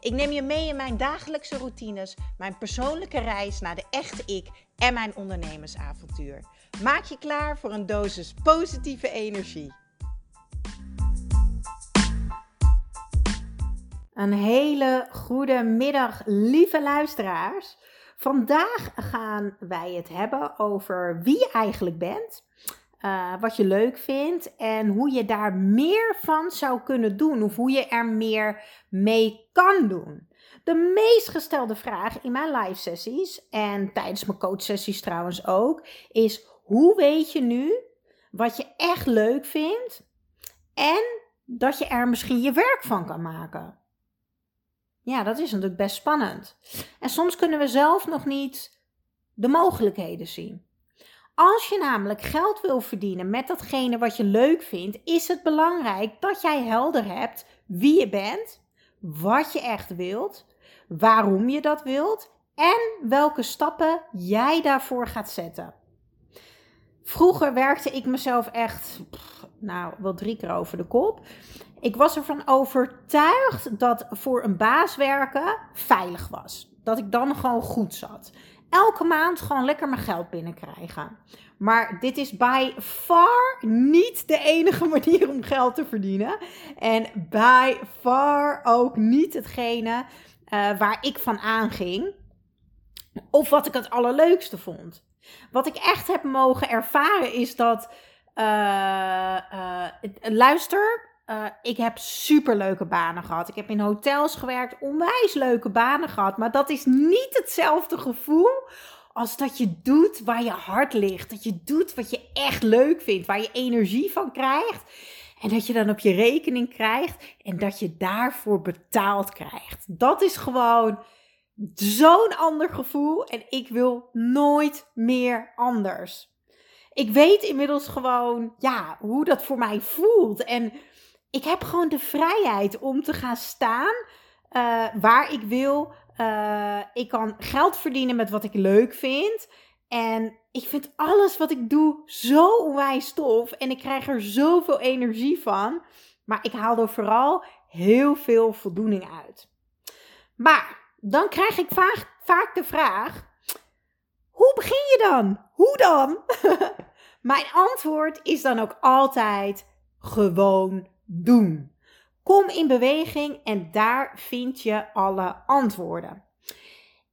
Ik neem je mee in mijn dagelijkse routines, mijn persoonlijke reis naar de echte ik en mijn ondernemersavontuur. Maak je klaar voor een dosis positieve energie. Een hele goede middag, lieve luisteraars. Vandaag gaan wij het hebben over wie je eigenlijk bent uh, wat je leuk vindt en hoe je daar meer van zou kunnen doen of hoe je er meer mee kan doen. De meest gestelde vraag in mijn live sessies en tijdens mijn coach sessies trouwens ook is hoe weet je nu wat je echt leuk vindt en dat je er misschien je werk van kan maken. Ja, dat is natuurlijk best spannend. En soms kunnen we zelf nog niet de mogelijkheden zien. Als je namelijk geld wil verdienen met datgene wat je leuk vindt, is het belangrijk dat jij helder hebt wie je bent, wat je echt wilt, waarom je dat wilt en welke stappen jij daarvoor gaat zetten. Vroeger werkte ik mezelf echt, nou, wel drie keer over de kop. Ik was ervan overtuigd dat voor een baas werken veilig was. Dat ik dan gewoon goed zat elke maand gewoon lekker mijn geld binnenkrijgen. Maar dit is by far niet de enige manier om geld te verdienen. En by far ook niet hetgene uh, waar ik van aanging. Of wat ik het allerleukste vond. Wat ik echt heb mogen ervaren is dat. Uh, luister, uh, ik heb superleuke banen gehad. Ik heb in hotels gewerkt, onwijs leuke banen gehad. Maar dat is niet hetzelfde gevoel als dat je doet waar je hart ligt. Dat je doet wat je echt leuk vindt, waar je energie van krijgt. En dat je dan op je rekening krijgt en dat je daarvoor betaald krijgt. Dat is gewoon zo'n ander gevoel en ik wil nooit meer anders. Ik weet inmiddels gewoon, ja, hoe dat voor mij voelt. En ik heb gewoon de vrijheid om te gaan staan uh, waar ik wil. Uh, ik kan geld verdienen met wat ik leuk vind. En ik vind alles wat ik doe zo onwijs tof. En ik krijg er zoveel energie van. Maar ik haal er vooral heel veel voldoening uit. Maar dan krijg ik vaak, vaak de vraag: hoe begin je dan? Hoe dan? Mijn antwoord is dan ook altijd gewoon doen. Kom in beweging en daar vind je alle antwoorden.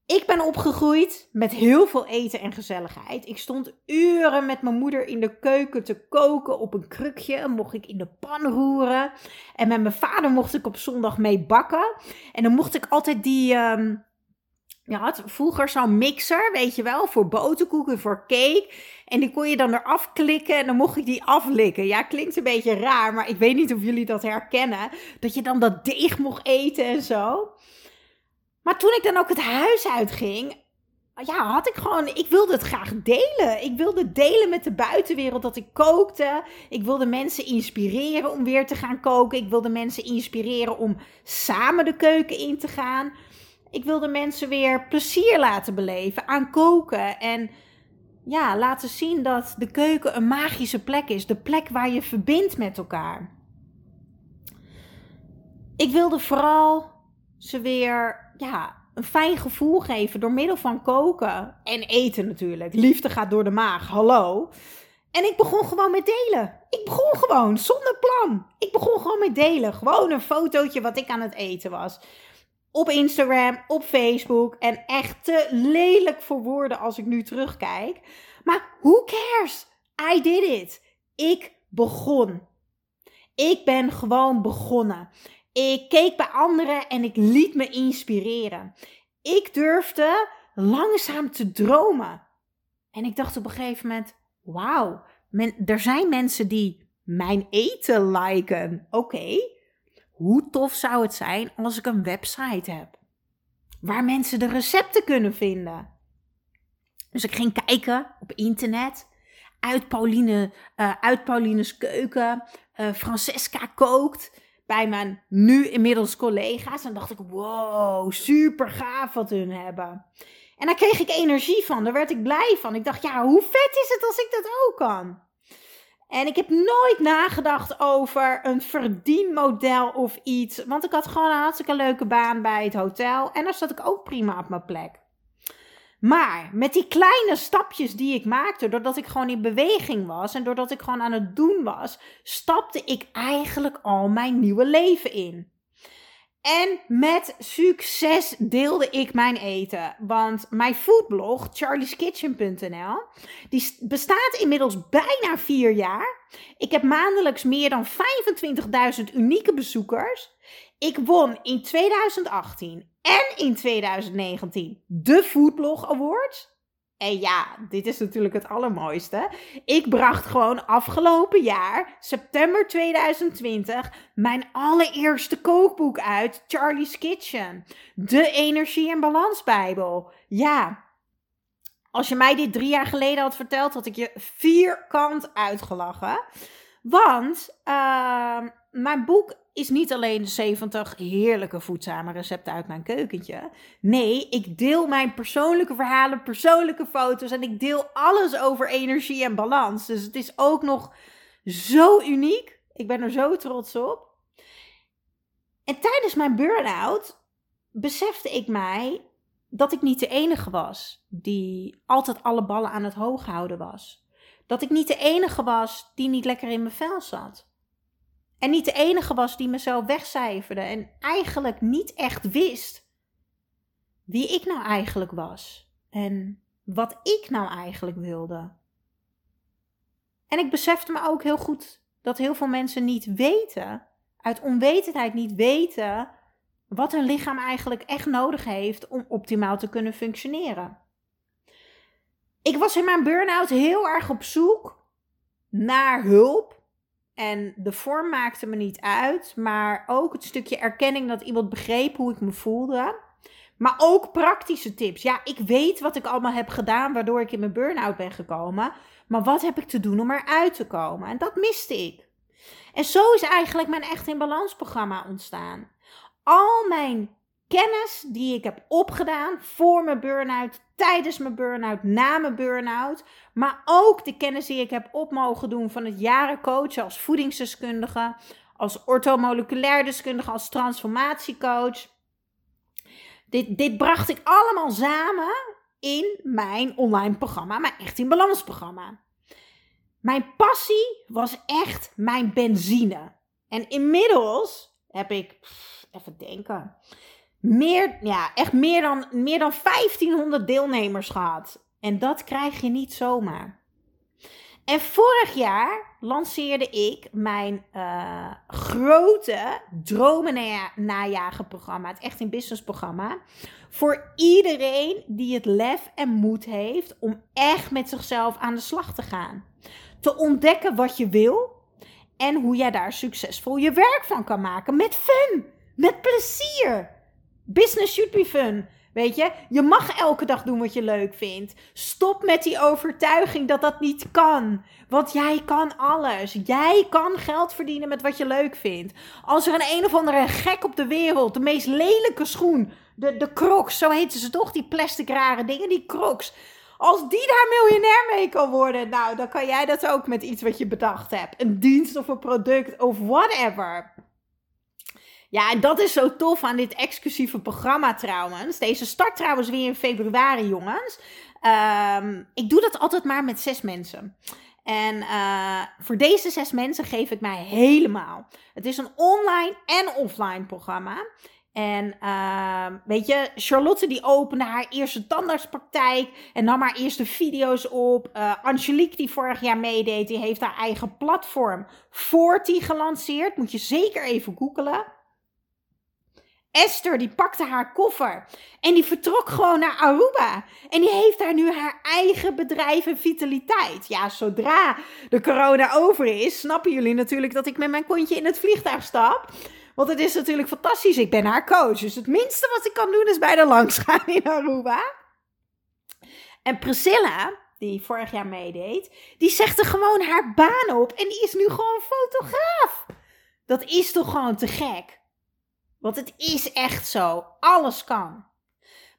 Ik ben opgegroeid met heel veel eten en gezelligheid. Ik stond uren met mijn moeder in de keuken te koken op een krukje. Mocht ik in de pan roeren. En met mijn vader mocht ik op zondag mee bakken. En dan mocht ik altijd die. Um, je had vroeger zo'n mixer, weet je wel, voor boterkoeken, voor cake. En die kon je dan eraf klikken en dan mocht ik die aflikken. Ja, klinkt een beetje raar, maar ik weet niet of jullie dat herkennen. Dat je dan dat deeg mocht eten en zo. Maar toen ik dan ook het huis uitging, ja, had ik gewoon, ik wilde het graag delen. Ik wilde delen met de buitenwereld dat ik kookte. Ik wilde mensen inspireren om weer te gaan koken. Ik wilde mensen inspireren om samen de keuken in te gaan. Ik wilde mensen weer plezier laten beleven aan koken. En ja, laten zien dat de keuken een magische plek is. De plek waar je verbindt met elkaar. Ik wilde vooral ze weer ja, een fijn gevoel geven door middel van koken en eten natuurlijk. Liefde gaat door de maag, hallo. En ik begon gewoon met delen. Ik begon gewoon, zonder plan. Ik begon gewoon met delen. Gewoon een fotootje wat ik aan het eten was op Instagram, op Facebook. En echt te lelijk voor woorden als ik nu terugkijk. Maar who cares? I did it. Ik begon. Ik ben gewoon begonnen. Ik keek bij anderen en ik liet me inspireren. Ik durfde langzaam te dromen. En ik dacht op een gegeven moment: wauw, er zijn mensen die mijn eten liken. Oké, hoe tof zou het zijn als ik een website heb? Waar mensen de recepten kunnen vinden. Dus ik ging kijken op internet. Uit, Pauline, uh, uit Pauline's keuken. Uh, Francesca kookt. Bij mijn nu inmiddels collega's. En dacht ik, wow, super gaaf wat hun hebben. En daar kreeg ik energie van. Daar werd ik blij van. Ik dacht, ja, hoe vet is het als ik dat ook kan? En ik heb nooit nagedacht over een verdienmodel of iets. Want ik had gewoon een hartstikke leuke baan bij het hotel. En daar zat ik ook prima op mijn plek. Maar met die kleine stapjes die ik maakte, doordat ik gewoon in beweging was en doordat ik gewoon aan het doen was, stapte ik eigenlijk al mijn nieuwe leven in. En met succes deelde ik mijn eten. Want mijn foodblog, charlieskitchen.nl, die bestaat inmiddels bijna vier jaar. Ik heb maandelijks meer dan 25.000 unieke bezoekers. Ik won in 2018 en in 2019 de Foodblog Awards. En ja, dit is natuurlijk het allermooiste. Ik bracht gewoon afgelopen jaar, september 2020, mijn allereerste kookboek uit, Charlie's Kitchen. De Energie- en Balansbijbel. Ja, als je mij dit drie jaar geleden had verteld, had ik je vierkant uitgelachen. Want uh, mijn boek is niet alleen de 70 heerlijke voedzame recepten uit mijn keukentje. Nee, ik deel mijn persoonlijke verhalen, persoonlijke foto's en ik deel alles over energie en balans. Dus het is ook nog zo uniek. Ik ben er zo trots op. En tijdens mijn burn-out besefte ik mij dat ik niet de enige was die altijd alle ballen aan het hoog houden was. Dat ik niet de enige was die niet lekker in mijn vel zat. En niet de enige was die me zo wegcijferde en eigenlijk niet echt wist wie ik nou eigenlijk was en wat ik nou eigenlijk wilde. En ik besefte me ook heel goed dat heel veel mensen niet weten, uit onwetendheid niet weten, wat hun lichaam eigenlijk echt nodig heeft om optimaal te kunnen functioneren. Ik was in mijn burn-out heel erg op zoek naar hulp en de vorm maakte me niet uit, maar ook het stukje erkenning dat iemand begreep hoe ik me voelde. Maar ook praktische tips. Ja, ik weet wat ik allemaal heb gedaan waardoor ik in mijn burn-out ben gekomen. Maar wat heb ik te doen om eruit te komen? En dat miste ik. En zo is eigenlijk mijn Echt in Balans programma ontstaan. Al mijn kennis die ik heb opgedaan voor mijn burn-out, tijdens mijn burn-out, na mijn burn-out. Maar ook de kennis die ik heb op mogen doen van het jaren coachen als voedingsdeskundige, als orthomoleculair deskundige, als transformatiecoach. Dit, dit bracht ik allemaal samen in mijn online programma, mijn Echt in Balans programma. Mijn passie was echt mijn benzine. En inmiddels heb ik, even denken, meer, ja, echt meer dan, meer dan 1500 deelnemers gehad. En dat krijg je niet zomaar. En vorig jaar lanceerde ik mijn uh, grote dromen najagen programma, het Echt in Business programma. Voor iedereen die het lef en moed heeft om echt met zichzelf aan de slag te gaan. Te ontdekken wat je wil en hoe jij daar succesvol je werk van kan maken. Met fun, met plezier. Business should be fun. Weet je, je mag elke dag doen wat je leuk vindt. Stop met die overtuiging dat dat niet kan. Want jij kan alles. Jij kan geld verdienen met wat je leuk vindt. Als er een een of andere gek op de wereld, de meest lelijke schoen, de, de crocs, zo heten ze toch, die plastic rare dingen, die crocs. Als die daar miljonair mee kan worden, nou, dan kan jij dat ook met iets wat je bedacht hebt. Een dienst of een product of whatever. Ja, en dat is zo tof aan dit exclusieve programma trouwens. Deze start trouwens weer in februari, jongens. Ehm, ik doe dat altijd maar met zes mensen. En uh, voor deze zes mensen geef ik mij helemaal. Het is een online en offline programma. En uh, weet je, Charlotte die opende haar eerste tandartspraktijk en nam haar eerste video's op. Uh, Angelique die vorig jaar meedeed, die heeft haar eigen platform Forti gelanceerd. Moet je zeker even googelen. Esther die pakte haar koffer en die vertrok gewoon naar Aruba. En die heeft daar nu haar eigen bedrijf en vitaliteit. Ja, zodra de corona over is, snappen jullie natuurlijk dat ik met mijn kontje in het vliegtuig stap. Want het is natuurlijk fantastisch. Ik ben haar coach. Dus het minste wat ik kan doen is bij de langs gaan in Aruba. En Priscilla, die vorig jaar meedeed, die zegt er gewoon haar baan op en die is nu gewoon fotograaf. Dat is toch gewoon te gek? Want het is echt zo. Alles kan.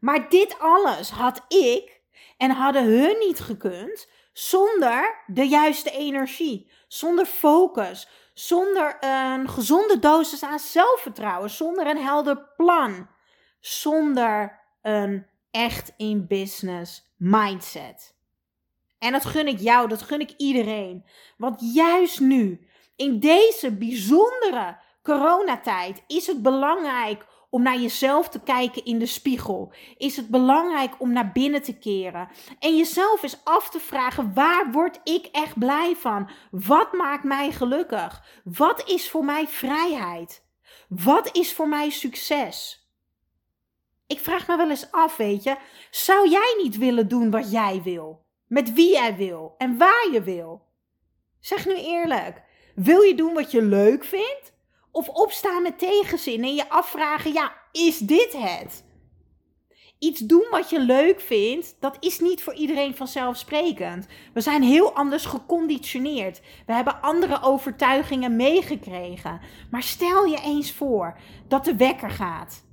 Maar dit alles had ik en hadden hun niet gekund zonder de juiste energie, zonder focus, zonder een gezonde dosis aan zelfvertrouwen, zonder een helder plan, zonder een echt in business mindset. En dat gun ik jou, dat gun ik iedereen. Want juist nu, in deze bijzondere coronatijd, is het belangrijk om naar jezelf te kijken in de spiegel? Is het belangrijk om naar binnen te keren en jezelf eens af te vragen: waar word ik echt blij van? Wat maakt mij gelukkig? Wat is voor mij vrijheid? Wat is voor mij succes? Ik vraag me wel eens af, weet je, zou jij niet willen doen wat jij wil? Met wie jij wil en waar je wil? Zeg nu eerlijk, wil je doen wat je leuk vindt? Of opstaan met tegenzin en je afvragen: ja, is dit het? Iets doen wat je leuk vindt, dat is niet voor iedereen vanzelfsprekend. We zijn heel anders geconditioneerd. We hebben andere overtuigingen meegekregen. Maar stel je eens voor dat de wekker gaat.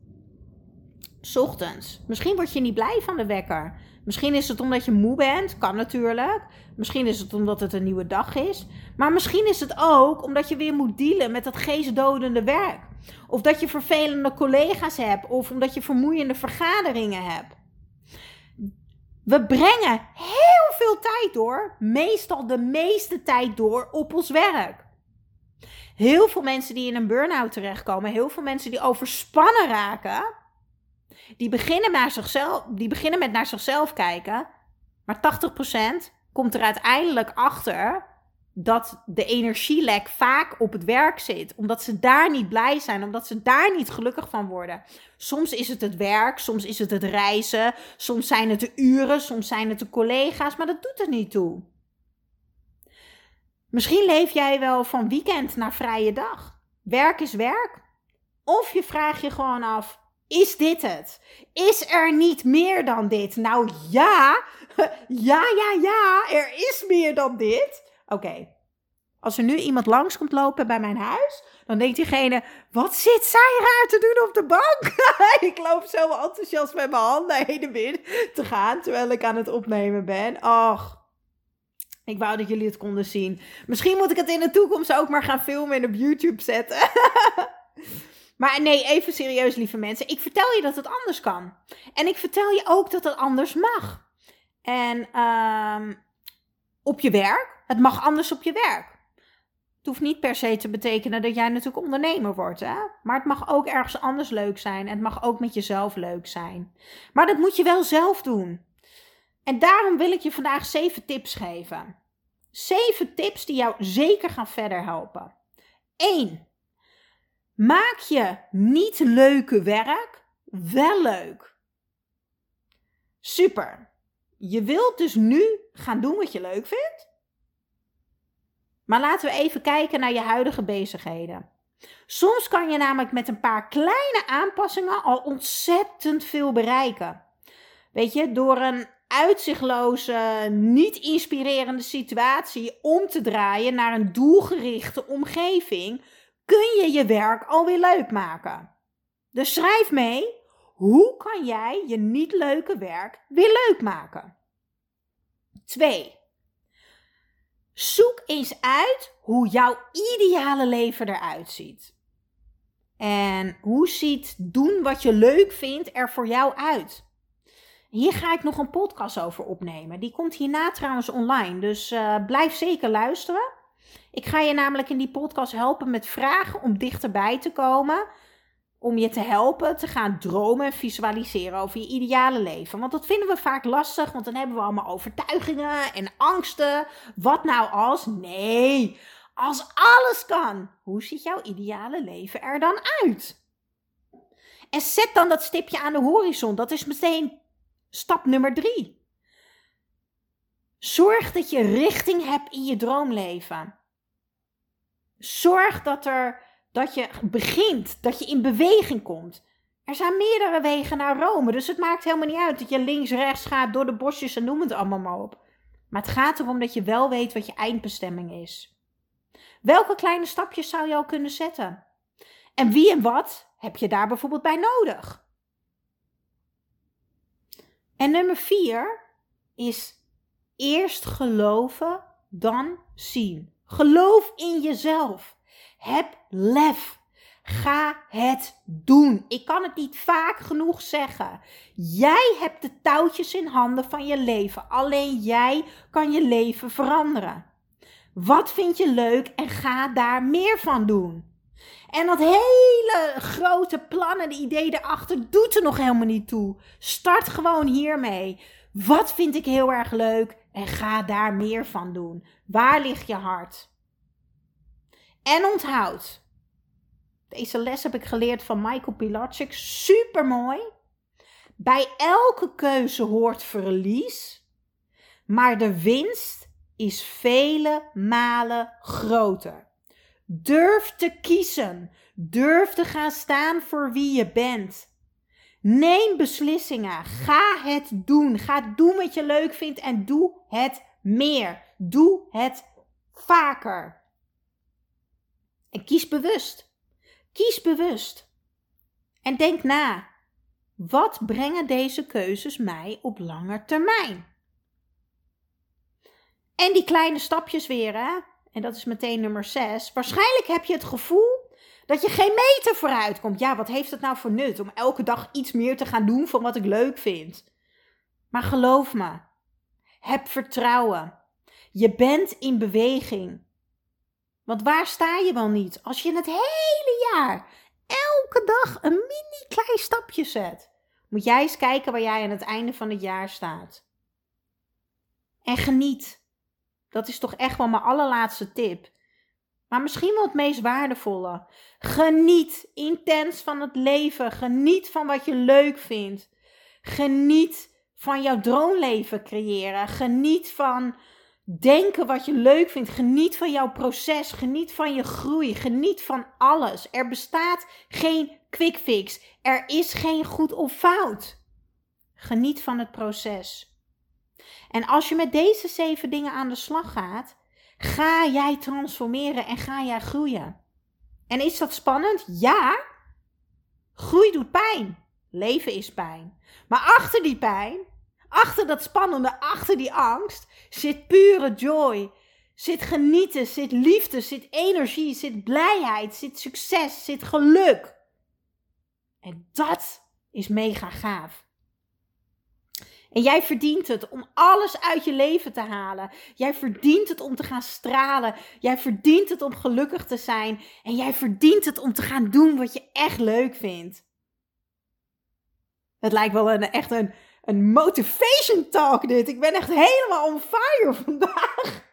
Ochtends. Misschien word je niet blij van de wekker. Misschien is het omdat je moe bent, kan natuurlijk. Misschien is het omdat het een nieuwe dag is. Maar misschien is het ook omdat je weer moet dealen met dat geestdodende werk. Of dat je vervelende collega's hebt. Of omdat je vermoeiende vergaderingen hebt. We brengen heel veel tijd door, meestal de meeste tijd door, op ons werk. Heel veel mensen die in een burn-out terechtkomen, heel veel mensen die overspannen raken, die beginnen, naar zichzelf, die beginnen met naar zichzelf kijken. Maar 80% komt er uiteindelijk achter dat de energielek vaak op het werk zit. Omdat ze daar niet blij zijn, omdat ze daar niet gelukkig van worden. Soms is het het werk, soms is het het reizen, soms zijn het de uren, soms zijn het de collega's, maar dat doet er niet toe. Misschien leef jij wel van weekend naar vrije dag. Werk is werk. Of je vraagt je gewoon af: is dit het? Is er niet meer dan dit? Nou ja, ja, ja, ja, er is meer dan dit. Oké, als er nu iemand langs komt lopen bij mijn huis, dan denkt diegene: wat zit zij raar te doen op de bank? ik loop zo enthousiast met mijn handen heen en weer te gaan terwijl ik aan het opnemen ben. Ach. Ik wou dat jullie het konden zien. Misschien moet ik het in de toekomst ook maar gaan filmen en op YouTube zetten. Maar nee, even serieus, lieve mensen. Ik vertel je dat het anders kan. En ik vertel je ook dat het anders mag. En um, op je werk, het mag anders op je werk. Het hoeft niet per se te betekenen dat jij natuurlijk ondernemer wordt, hè? Maar het mag ook ergens anders leuk zijn. En het mag ook met jezelf leuk zijn. Maar dat moet je wel zelf doen. En daarom wil ik je vandaag zeven tips geven. Zeven tips die jou zeker gaan verder helpen. 1. Maak je niet leuke werk wel leuk. Super. Je wilt dus nu gaan doen wat je leuk vindt. Maar laten we even kijken naar je huidige bezigheden. Soms kan je namelijk met een paar kleine aanpassingen al ontzettend veel bereiken. Weet je, door een uitzichtloze, niet inspirerende situatie om te draaien naar een doelgerichte omgeving, kun je je werk alweer leuk maken. Dus schrijf mee, hoe kan jij je niet leuke werk weer leuk maken? 2. Zoek eens uit hoe jouw ideale leven eruit ziet. En hoe ziet doen wat je leuk vindt er voor jou uit? Hier ga ik nog een podcast over opnemen. Die komt hierna trouwens online. Dus uh, blijf zeker luisteren. Ik ga je namelijk in die podcast helpen met vragen om dichterbij te komen. Om je te helpen te gaan dromen en visualiseren over je ideale leven. Want dat vinden we vaak lastig, want dan hebben we allemaal overtuigingen en angsten. Wat nou als? Nee, als alles kan. Hoe ziet jouw ideale leven er dan uit? En zet dan dat stipje aan de horizon. Dat is meteen stap nummer drie. Zorg dat je richting hebt in je droomleven. Zorg dat, er, dat je begint, dat je in beweging komt. Er zijn meerdere wegen naar Rome, dus het maakt helemaal niet uit dat je links, rechts gaat, door de bosjes en noem het allemaal maar op. Maar het gaat erom dat je wel weet wat je eindbestemming is. Welke kleine stapjes zou je al kunnen zetten? En wie en wat heb je daar bijvoorbeeld bij nodig? En nummer vier is eerst geloven, dan zien. Geloof in jezelf. Heb lef. Ga het doen. Ik kan het niet vaak genoeg zeggen. Jij hebt de touwtjes in handen van je leven. Alleen jij kan je leven veranderen. Wat vind je leuk en ga daar meer van doen. En dat hele grote plan en idee erachter doet er nog helemaal niet toe. Start gewoon hiermee. Wat vind ik heel erg leuk en ga daar meer van doen. Waar ligt je hart? En onthoud. Deze les heb ik geleerd van Michael Pilatschik. Super mooi. Bij elke keuze hoort verlies, maar de winst is vele malen groter. Durf te kiezen. Durf te gaan staan voor wie je bent. Neem beslissingen. Ga het doen. Ga doen wat je leuk vindt en doe het meer. Doe het vaker. En kies bewust. Kies bewust. En denk na. Wat brengen deze keuzes mij op lange termijn? En die kleine stapjes weer, hè? En dat is meteen nummer 6. Waarschijnlijk heb je het gevoel dat je geen meter vooruit komt. Ja, wat heeft het nou voor nut om elke dag iets meer te gaan doen van wat ik leuk vind? Maar geloof me, heb vertrouwen. Je bent in beweging. Want waar sta je wel niet als je het hele jaar elke dag een mini klein stapje zet? Moet jij eens kijken waar jij aan het einde van het jaar staat. En geniet. Dat is toch echt wel mijn allerlaatste tip. Maar misschien wel het meest waardevolle. Geniet intens van het leven. Geniet van wat je leuk vindt. Geniet van jouw droomleven creëren. Geniet van denken wat je leuk vindt. Geniet van jouw proces. Geniet van je groei. Geniet van alles. Er bestaat geen quick fix. Er is geen goed of fout. Geniet van het proces. En als je met deze zeven dingen aan de slag gaat, ga jij transformeren en ga jij groeien. En is dat spannend? Ja. Groei doet pijn. Leven is pijn. Maar achter die pijn, achter dat spannende, achter die angst, zit pure joy. Zit genieten, zit liefde, zit energie, zit blijheid, zit succes, zit geluk. En dat is mega gaaf. En jij verdient het om alles uit je leven te halen. Jij verdient het om te gaan stralen. Jij verdient het om gelukkig te zijn. En jij verdient het om te gaan doen wat je echt leuk vindt. Het lijkt wel een, echt een, een motivation talk dit. Ik ben echt helemaal on fire vandaag.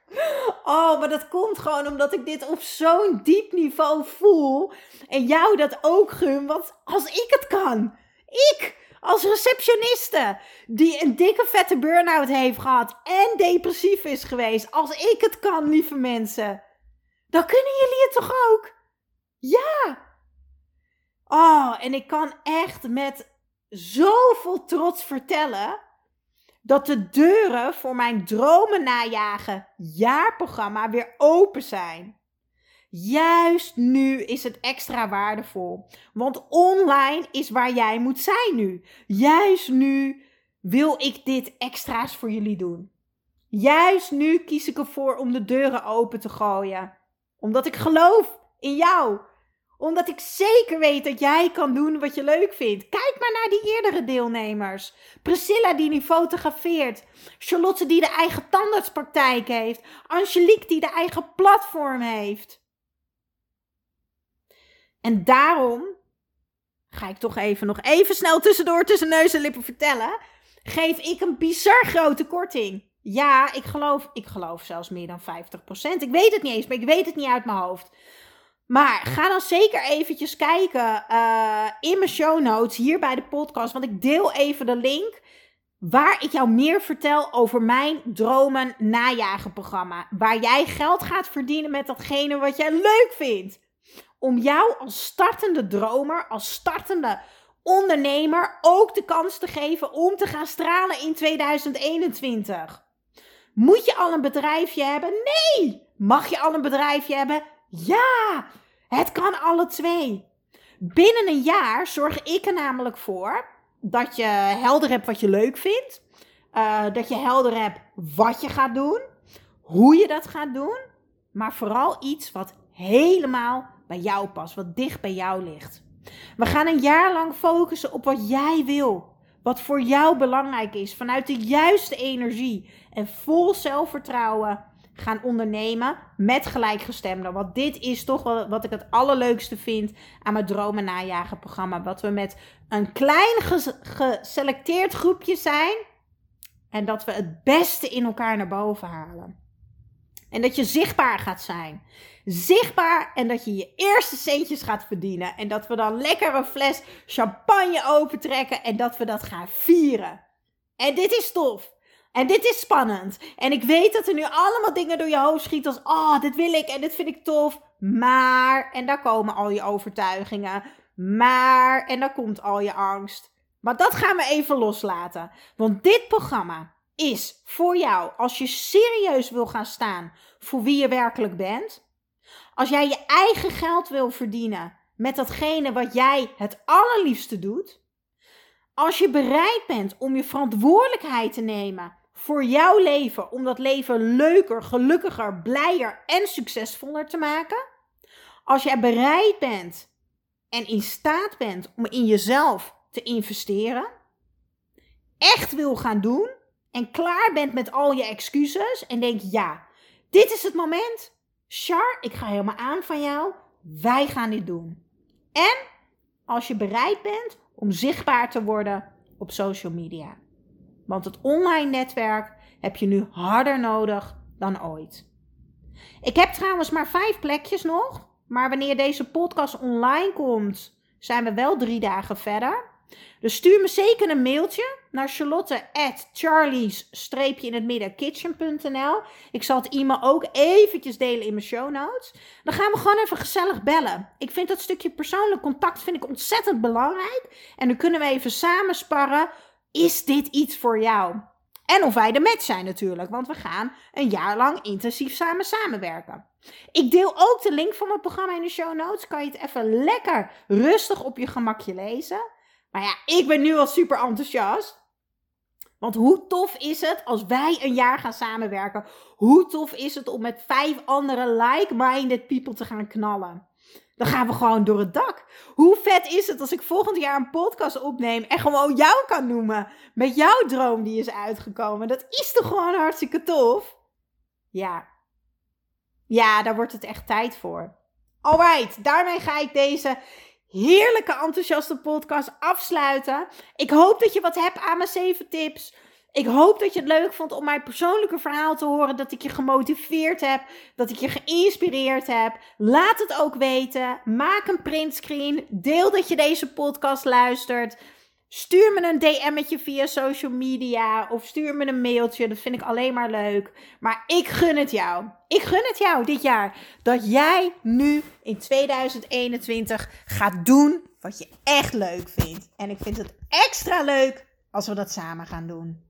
Oh, maar dat komt gewoon omdat ik dit op zo'n diep niveau voel. En jou dat ook gun, want als ik het kan. Ik, als receptioniste die een dikke vette burn-out heeft gehad en depressief is geweest. Als ik het kan, lieve mensen. Dan kunnen jullie het toch ook? Ja. Oh, en ik kan echt met zoveel trots vertellen dat de deuren voor mijn dromen najagen jaarprogramma weer open zijn. Juist nu is het extra waardevol. Want online is waar jij moet zijn nu. Juist nu wil ik dit extra's voor jullie doen. Juist nu kies ik ervoor om de deuren open te gooien. Omdat ik geloof in jou. Omdat ik zeker weet dat jij kan doen wat je leuk vindt. Kijk maar naar die eerdere deelnemers. Priscilla die nu fotografeert. Charlotte die de eigen tandartspraktijk heeft. Angelique die de eigen platform heeft. En daarom ga ik toch even nog even snel tussendoor tussen neus en lippen vertellen. Geef ik een bizar grote korting. Ja, ik geloof, ik geloof zelfs meer dan 50%. Ik weet het niet eens, maar ik weet het niet uit mijn hoofd. Maar ga dan zeker eventjes kijken uh, in mijn show notes hier bij de podcast. Want ik deel even de link waar ik jou meer vertel over mijn dromen najagen programma. Waar jij geld gaat verdienen met datgene wat jij leuk vindt om jou als startende dromer, als startende ondernemer ook de kans te geven om te gaan stralen in 2021. Moet je al een bedrijfje hebben? Nee! Mag je al een bedrijfje hebben? Ja! Het kan alle twee. Binnen een jaar zorg ik er namelijk voor dat je helder hebt wat je leuk vindt. Uh, dat je helder hebt wat je gaat doen. Hoe je dat gaat doen. Maar vooral iets wat helemaal bij jou past. Wat dicht bij jou ligt. We gaan een jaar lang focussen op wat jij wil. Wat voor jou belangrijk is. Vanuit de juiste energie. En vol zelfvertrouwen gaan ondernemen met gelijkgestemden. Want dit is toch wel wat ik het allerleukste vind aan mijn dromen najagen programma. Wat we met een klein geselecteerd groepje zijn. En dat we het beste in elkaar naar boven halen. En dat je zichtbaar gaat zijn. Zichtbaar en dat je je eerste centjes gaat verdienen. En dat we dan lekker een fles champagne opentrekken en dat we dat gaan vieren. En dit is tof. En dit is spannend. En ik weet dat er nu allemaal dingen door je hoofd schieten als, oh, dit wil ik en dit vind ik tof. Maar, en daar komen al je overtuigingen. Maar, en daar komt al je angst. Maar dat gaan we even loslaten. Want dit programma is voor jou als je serieus wil gaan staan voor wie je werkelijk bent. Als jij je eigen geld wil verdienen met datgene wat jij het allerliefste doet. Als je bereid bent om je verantwoordelijkheid te nemen voor jouw leven, om dat leven leuker, gelukkiger, blijer en succesvoller te maken. Als jij bereid bent en in staat bent om in jezelf te investeren, echt wil gaan doen en klaar bent met al je excuses en denk ja, dit is het moment. Char, ik ga helemaal aan van jou. Wij gaan dit doen. En als je bereid bent om zichtbaar te worden op social media. Want het online netwerk heb je nu harder nodig dan ooit. Ik heb trouwens maar vijf plekjes nog. Maar wanneer deze podcast online komt, zijn we wel drie dagen verder. Dus stuur me zeker een mailtje naar charlotte at charlies-in het midden kitchen.nl. Ik zal het e-mail ook eventjes delen in mijn show notes. Dan gaan we gewoon even gezellig bellen. Ik vind dat stukje persoonlijk contact vind ik ontzettend belangrijk. En dan kunnen we even samen sparren. Is dit iets voor jou? En of wij de match zijn natuurlijk, want we gaan een jaar lang intensief samen samenwerken. Ik deel ook de link van mijn programma in de show notes. Kan je het even lekker rustig op je gemakje lezen. Maar ja, ik ben nu al super enthousiast. Want hoe tof is het als wij een jaar gaan samenwerken? Hoe tof is het om met vijf andere like-minded people te gaan knallen? Dan gaan we gewoon door het dak. Hoe vet is het als ik volgend jaar een podcast opneem en gewoon jou kan noemen? Met jouw droom die is uitgekomen. Dat is toch gewoon hartstikke tof? Ja. Ja, daar wordt het echt tijd voor. Alright, daarmee ga ik deze heerlijke enthousiaste podcast afsluiten. Ik hoop dat je wat hebt aan mijn 7 tips. Ik hoop dat je het leuk vond om mijn persoonlijke verhaal te horen. Dat ik je gemotiveerd heb. Dat ik je geïnspireerd heb. Laat het ook weten. Maak een printscreen. Deel dat je deze podcast luistert. Stuur me een DM'tje via social media of stuur me een mailtje. Dat vind ik alleen maar leuk. Maar ik gun het jou. Ik gun het jou dit jaar. Dat jij nu in 2021 gaat doen wat je echt leuk vindt. En ik vind het extra leuk als we dat samen gaan doen.